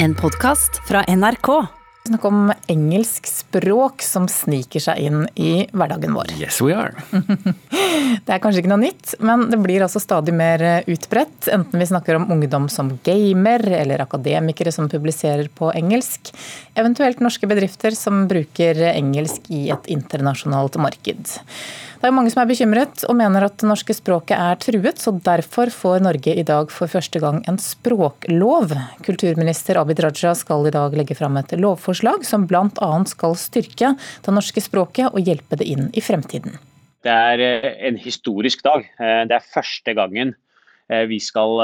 En podkast fra NRK. Snakk om engelsk språk som sniker seg inn i hverdagen vår. Yes, we are. Det er kanskje ikke noe nytt, men det blir altså stadig mer utbredt. Enten vi snakker om ungdom som gamer, eller akademikere som publiserer på engelsk. Eventuelt norske bedrifter som bruker engelsk i et internasjonalt marked. Det er mange som er bekymret og mener at det norske språket er truet, så derfor får Norge i dag for første gang en språklov. Kulturminister Abid Raja skal i dag legge fram et lovforslag som bl.a. skal styrke det norske språket og hjelpe det inn i fremtiden. Det er eh, en historisk dag. Eh, det er første gangen eh, vi skal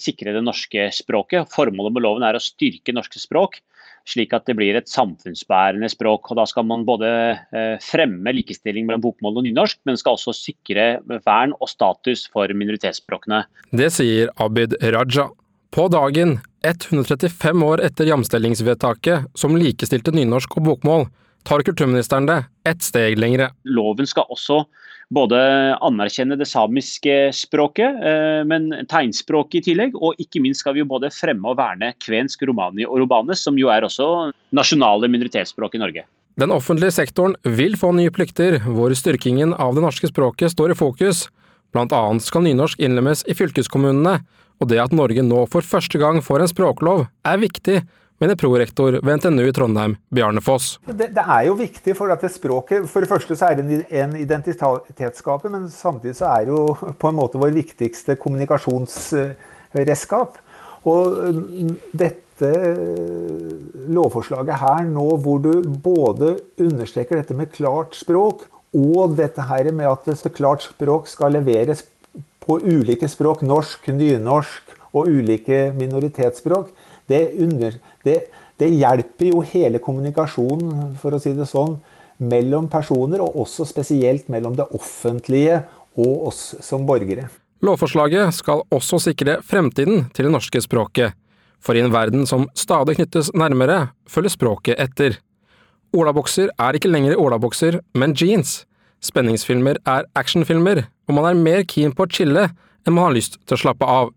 sikre det norske språket. Formålet med loven er å styrke norske språk slik at det blir et samfunnsbærende språk. og Da skal man både eh, fremme likestilling mellom bokmål og nynorsk, men skal også sikre vern og status for minoritetsspråkene. Det sier Abid Raja. På dagen, 135 år etter jamstillingsvedtaket som likestilte nynorsk og bokmål, tar kulturministeren det ett steg lengre. Loven skal også både anerkjenne det samiske språket, eh, men tegnspråket i tillegg. Og ikke minst skal vi jo både fremme og verne kvensk, romani og robanes, som jo er også nasjonale minoritetsspråk i Norge. Den offentlige sektoren vil få nye plikter, hvor styrkingen av det norske språket står i fokus. Blant annet skal nynorsk innlemmes i fylkeskommunene, og det at Norge nå for første gang får en språklov, er viktig mener prorektor ved NTNU i Trondheim, Bjarne Foss. Det, det, er jo viktig for at språket For det første så er det en identitetsskaper, men samtidig så er det jo på en måte vår viktigste kommunikasjonsredskap. Og mm, dette lovforslaget her nå, hvor du både understreker dette med klart språk, og dette her med at klart språk skal leveres på ulike språk, norsk, nynorsk og ulike minoritetsspråk, det, under, det, det, hjelper jo hele kommunikasjonen, for å si det sånn, mellom personer, og også spesielt mellom det offentlige og oss som borgere. Lovforslaget skal også sikre fremtiden til det norske språket, for i en verden som stadig knyttes nærmere, følger språket etter. Olabokser er ikke lenger olabokser, men jeans. Spenningsfilmer er actionfilmer, og man er mer keen på å chille enn man har lyst til å slappe av.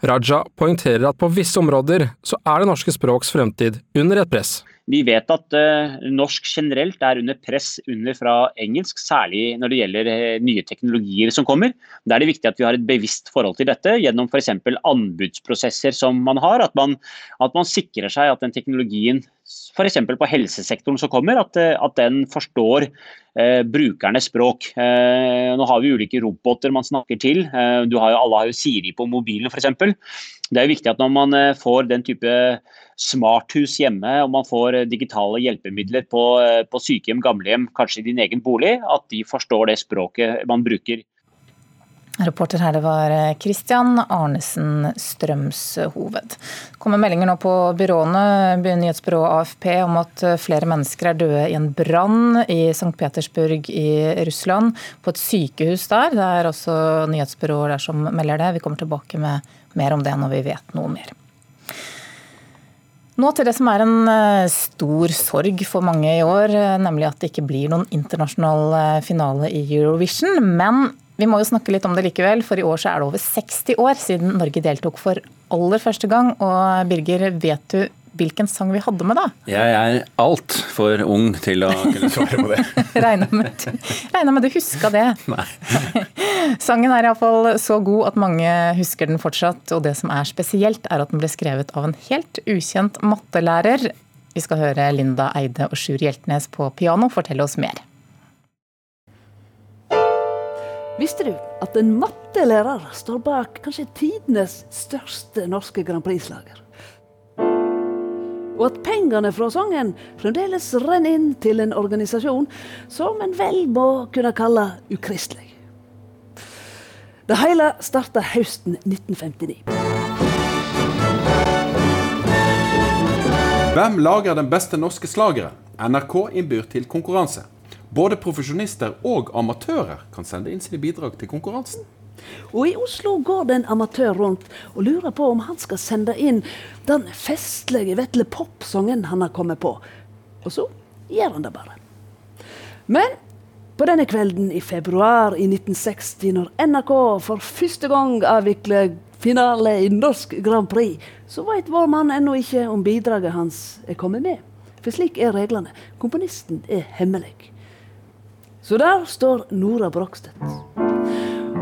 Raja poengterer at på visse områder så er det norske språks fremtid under et press. Vi vet at uh, norsk generelt er under press under fra engelsk, særlig når det gjelder uh, nye teknologier som kommer. Da er det viktig at vi har et bevisst forhold til dette gjennom f.eks. anbudsprosesser som man har. At man, at man sikrer seg at den teknologien f.eks. på helsesektoren som kommer, at, eh, at den forstår eh, brukernes språk. Eh, nå har vi ulike roboter man snakker til. Eh, har jo, alle har jo Siri på mobilen f.eks. Det er viktig at når man eh, får den type smarthus hjemme, og man får eh, digitale hjelpemidler på, på sykehjem, gamlehjem, kanskje i din egen bolig, at de forstår det språket man bruker. Reporter her det var Christian Arnesen Strømshoved. Det kommer meldinger nå på byråene, nyhetsbyrået AFP, om at flere mennesker er døde i en brann i St. Petersburg i Russland, på et sykehus der. Det er også nyhetsbyråer der som melder det. Vi kommer tilbake med mer om det når vi vet noe mer. Nå til det som er en eh, stor sorg for mange i år, nemlig at det ikke blir noen internasjonal eh, finale i Eurovision. Men vi må jo snakke litt om det likevel, for i år så er det over 60 år siden Norge deltok for aller første gang. Og Birger, vet du hvilken sang vi hadde med da? Jeg er altfor ung til å kunne svare på det. Regna med, med du huska det. Nei. Sangen er iallfall så god at mange husker den fortsatt. Og det som er spesielt, er at den ble skrevet av en helt ukjent mattelærer. Vi skal høre Linda Eide og Sjur Hjeltnes på piano fortelle oss mer. Visste du at en mattelærer står bak kanskje tidenes største norske Grand Prix-slager? Og at pengene fra sangen fremdeles renner inn til en organisasjon som en vel må kunne kalle ukristelig. Det hele starta høsten 1959. Hvem lager den beste norske slageren? NRK innbyr til konkurranse. Både profesjonister og amatører kan sende inn sine bidrag til konkurransen. Og i Oslo går det en amatør rundt og lurer på om han skal sende inn den festlige Vetle Pop-sangen han har kommet på. Og så gjør han det bare. Men på denne kvelden i februar i 1960, når NRK for første gang avvikler finale i Norsk Grand Prix, så veit vår mann ennå ikke om bidraget hans er kommet med. For slik er reglene. Komponisten er hemmelig. Så der står Nora Brogstedt.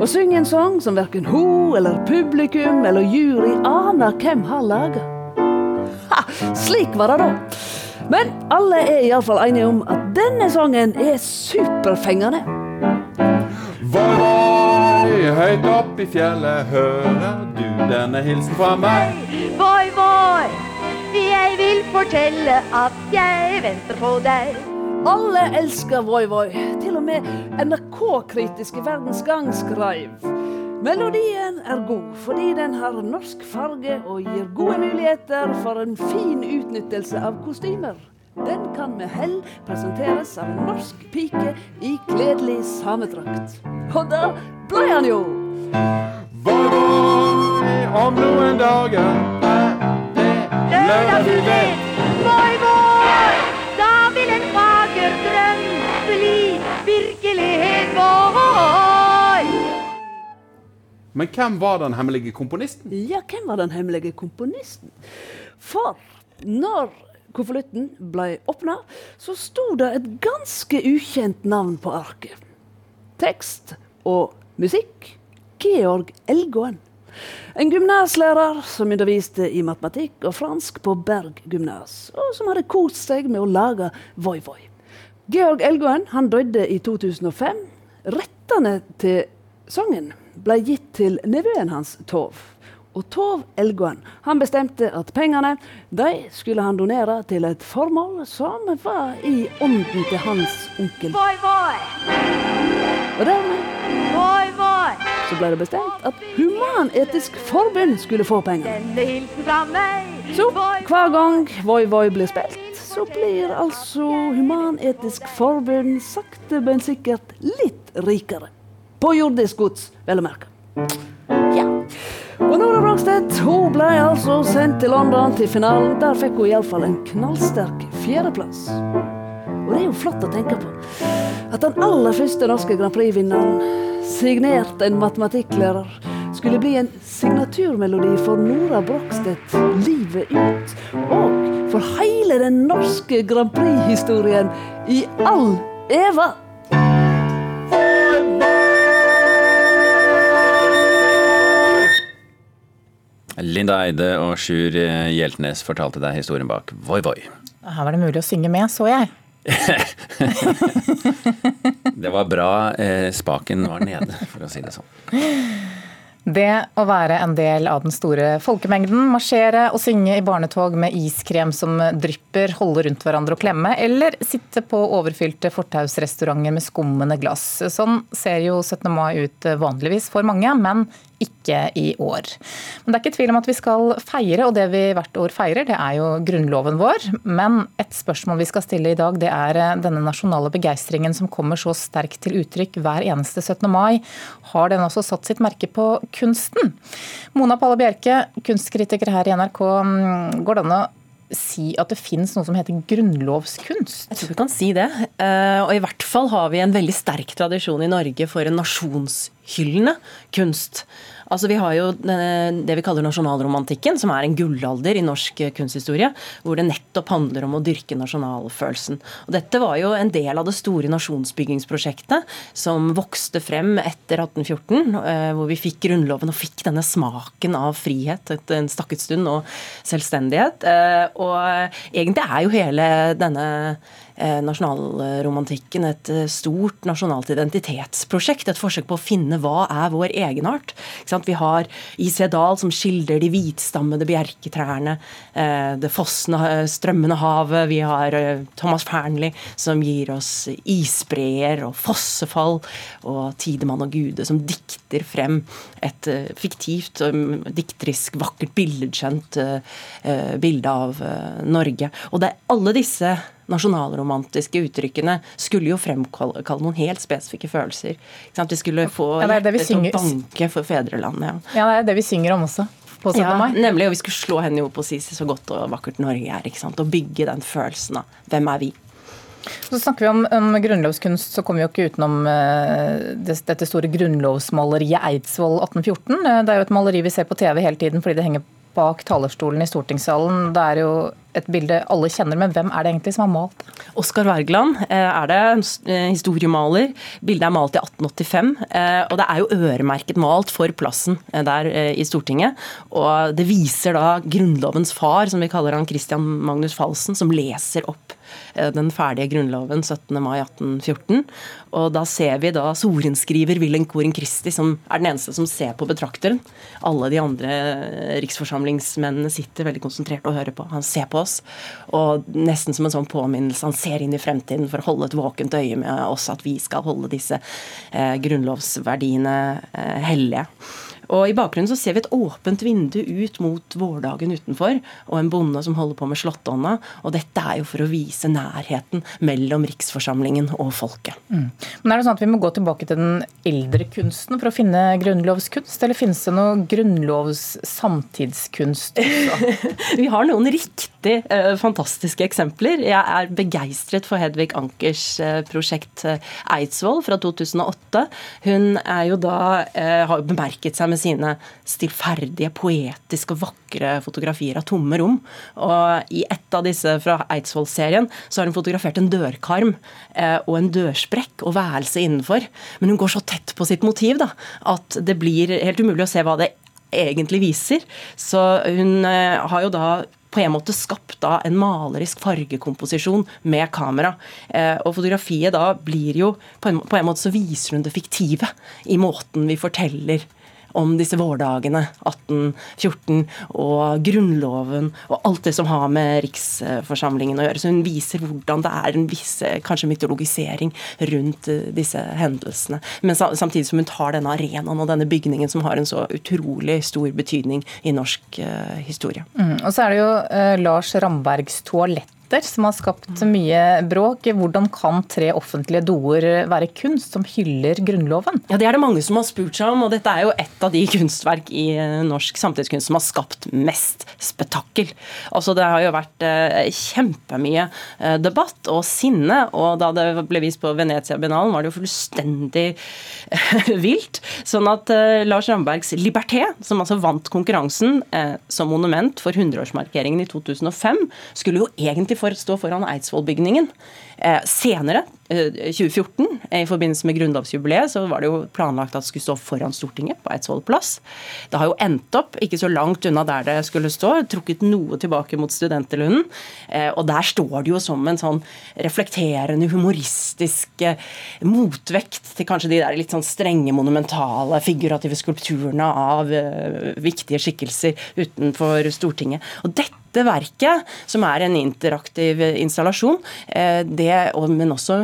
Og synger en sang som verken hun eller publikum eller jury aner hvem har laga. Ha! Slik var det da. Men alle er iallfall enige om at denne sangen er superfengende. Voi, voi, høyt opp i fjellet hører du denne hilsen fra meg. Voi, voi, jeg vil fortelle at jeg venter på deg. Alle elsker Voi Voi. Til og med NRK-kritiske Verdens Gang skrev Melodien er god fordi den har norsk farge og gir gode muligheter for en fin utnyttelse av kostymer. Den kan med hell presenteres av en norsk pike i kledelig samedrakt. Og da ble han jo! Voi, voi, om noen dager er det lørdag du vet. Voi, Men hvem var den hemmelige komponisten? Ja, hvem var den hemmelige komponisten? For når konvolutten ble åpna, så sto det et ganske ukjent navn på arket. Tekst og musikk Georg Elgåen. En gymnaslærer som underviste i matematikk og fransk på Berg gymnas, og som hadde kost seg med å lage Voi Voi. Georg Elgåen han døde i 2005. Rettene til sangen ble gitt til nevøen hans Tov. Og Tov Elgåen han bestemte at pengene de skulle han donere til et formål som var i ånden til hans onkel. Voi, voi, Og dermed voi, voi, så ble det bestemt at Human-Etisk Forbund skulle få penger. denne hilsen fra meg. Så hver gang Voi Voi blir spilt, så blir altså Human-Etisk Forbund sakte, men sikkert litt rikere. På jordisk gods, vel å merke. Ja. Og Nora Brogstedt hun ble altså sendt til London til finalen. Der fikk hun iallfall en knallsterk fjerdeplass. Og det er jo flott å tenke på at den aller første norske Grand Prix-vinneren, signert en matematikklærer, skulle bli en signaturmelodi for Nora Brogstedt livet ut. Og for hele den norske Grand Prix-historien i all eva. Linda Eide og Sjur Hjeltnes fortalte deg historien bak Voi Voi. Her var det mulig å synge med, så jeg. Det var bra eh, spaken var nede, for å si det sånn. Det å være en del av den store folkemengden, marsjere og synge i barnetog med iskrem som drypper, holde rundt hverandre og klemme, eller sitte på overfylte fortausrestauranter med skummende glass. Sånn ser jo 17. mai ut vanligvis for mange, men ikke i år. Men det er ikke tvil om at vi skal feire, og det vi hvert år feirer, det er jo grunnloven vår. Men et spørsmål vi skal stille i dag, det er denne nasjonale begeistringen som kommer så sterkt til uttrykk hver eneste 17. mai. Har den også satt sitt merke på kunsten? Mona Palle Bjerke, kunstkritiker her i NRK. Går det an å si at det finnes noe som heter grunnlovskunst? Jeg tror vi kan si det. Eh, Og i hvert fall har vi en veldig sterk tradisjon i Norge for en nasjonshyllende kunst. Altså Vi har jo det vi kaller nasjonalromantikken, som er en gullalder i norsk kunsthistorie. Hvor det nettopp handler om å dyrke nasjonalfølelsen. Og Dette var jo en del av det store nasjonsbyggingsprosjektet som vokste frem etter 1814. eh, Hvor vi fikk Grunnloven og fikk denne smaken av frihet etter en stakket stund og selvstendighet. Eh, Og egentlig er jo hele denne eh, nasjonalromantikken et eh, stort nasjonalt identitetsprosjekt. Et forsøk på å finne hva er vår egenart. Vi har I.C. Dahl som skildrer de hvitstammede bjerketrærne, eh, det fossende, eh, strømmende havet. Vi har eh, Thomas Fearnley som gir oss isbreer og fossefall, og Tidemann og Gude som dikter frem et eh, fiktivt, og dikterisk, vakkert, billedskjønt eh, eh, bilde av eh, Norge. Og det er alle disse nasjonalromantiske uttrykkene skulle jo fremkalle noen helt spesifikke følelser. Vi skulle få Ja, det det hjertet til å banke for fedrelandet. Ja. Ja, det er det vi synger om også på Ja, nemlig. Og vi skulle slå henne i hop og si så godt og vakkert Norge er. ikke sant? Og bygge den følelsen av hvem er vi? Så snakker vi om, om grunnlovskunst, så kommer vi jo ikke utenom uh, det, dette store grunnlovsmaleriet Eidsvoll 1814. Uh, det er jo et maleri vi ser på TV hele tiden fordi det henger bak talerstolen i stortingssalen. Det er jo et bilde alle kjenner, men hvem er det egentlig som har malt? Oskar Wergeland er det, historiemaler. Bildet er malt i 1885. Og det er jo øremerket malt for plassen der i Stortinget. Og det viser da Grunnlovens far, som vi kaller han Christian Magnus Falsen, som leser opp Eh, den ferdige grunnloven 17. mai 1814. Og da ser vi da sorenskriver Wilhelm Koren Christi, som er den eneste som ser på betrakteren. Alle de andre riksforsamlingsmennene sitter veldig konsentrert og hører på. Han ser på oss, og nesten som en sånn påminnelse. Han ser inn i fremtiden for å holde et våkent øye med oss, at vi skal holde disse eh, grunnlovsverdiene eh, hellige. Og I bakgrunnen så ser vi et åpent vindu ut mot vårdagen utenfor, og en bonde som holder på med slåttonna. Og dette er jo for å vise nærheten mellom riksforsamlingen og folket. Mm. Men er det sånn at Vi må gå tilbake til den eldre kunsten for å finne grunnlovskunst, eller finnes det noe grunnlovssamtidskunst? vi har noen riktig uh, fantastiske eksempler. Jeg er begeistret for Hedvig Ankers uh, prosjekt uh, Eidsvoll fra 2008. Hun er jo da, har bemerket seg med sine stillferdige, poetiske og vakre fotografier av tomme rom. Og I et av disse fra Eidsvoll-serien så har hun fotografert en dørkarm eh, og en dørsprekk og værelse innenfor. Men hun går så tett på sitt motiv da, at det blir helt umulig å se hva det egentlig viser. Så hun eh, har jo da på en måte skapt da en malerisk fargekomposisjon med kamera. Eh, og fotografiet da blir jo på en, på en, måte så viser hun det fiktive i måten vi forteller om disse vårdagene 1814 og Grunnloven og alt det som har med riksforsamlingen å gjøre. Så hun viser hvordan det er en viss kanskje mytologisering rundt eh, disse hendelsene. Men samtidig som hun tar denne arenaen og denne bygningen som har en så utrolig stor betydning i norsk uh, historie. Mm, og så er det jo uh, Lars Rambergs toalett debatter som har skapt mye bråk. Hvordan kan tre offentlige doer være kunst som hyller Grunnloven? Ja, Det er det mange som har spurt seg om, og dette er jo et av de kunstverk i eh, norsk samtidskunst som har skapt mest spetakkel. Altså, Det har jo vært eh, kjempemye eh, debatt og sinne, og da det ble vist på Venezia-biennalen, var det jo fullstendig vilt. Sånn at Lars Rambergs Liberté, som altså vant konkurransen som monument for 100-årsmarkeringen i 2005, skulle jo egentlig for, stå foran Eidsvollbygningen. Eh, senere, 2014, eh, i forbindelse med grunnlovsjubileet, så var det jo planlagt at det skulle stå foran Stortinget på Eidsvoll plass. Det har jo endt opp ikke så langt unna der det skulle stå, trukket noe tilbake mot Studenterlunden. Eh, og der står det jo som en sånn reflekterende, humoristisk motvekt til kanskje de der litt sånn strenge, monumentale, figurative skulpturene av viktige skikkelser utenfor Stortinget. Og dette dette verket, som er en interaktiv installasjon, eh, det, men også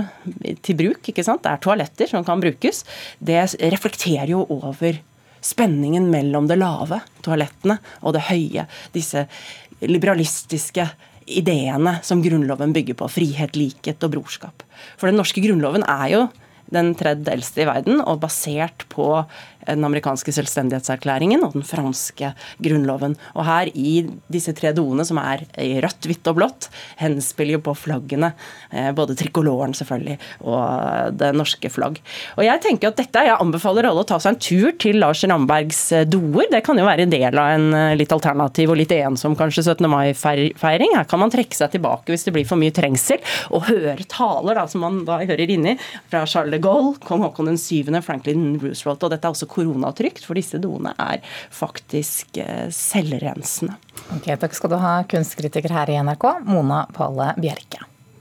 til bruk, ikke sant? det er toaletter som kan brukes, det reflekterer jo over spenningen mellom det lave, toalettene, og det høye. Disse liberalistiske ideene som Grunnloven bygger på. Frihet, likhet og brorskap. For den norske grunnloven er jo den tredje eldste i verden, og basert på den amerikanske selvstendighetserklæringen og den franske grunnloven. Og her i disse tre doene, som er i rødt, hvitt og blått, henspiller jo på flaggene. Eh, både trikoloren, selvfølgelig, og det norske flagg. Og jeg tenker at dette, jeg anbefaler alle å ta seg en tur til Lars Rambergs eh, doer. Det kan jo være en del av en eh, litt alternativ og litt ensom kanskje 17. mai-feiring. Her kan man trekke seg tilbake hvis det blir for mye trengsel, og høre taler, da, som man da hører inni, fra Charles de Gaulle, kong Haakon 7., Franklin Roosevelt. og dette er også koronatrygt, for disse doene er faktisk eh, selvrensende. Ok, Takk skal du ha, kunstkritiker her i NRK, Mona Pale Bjerke.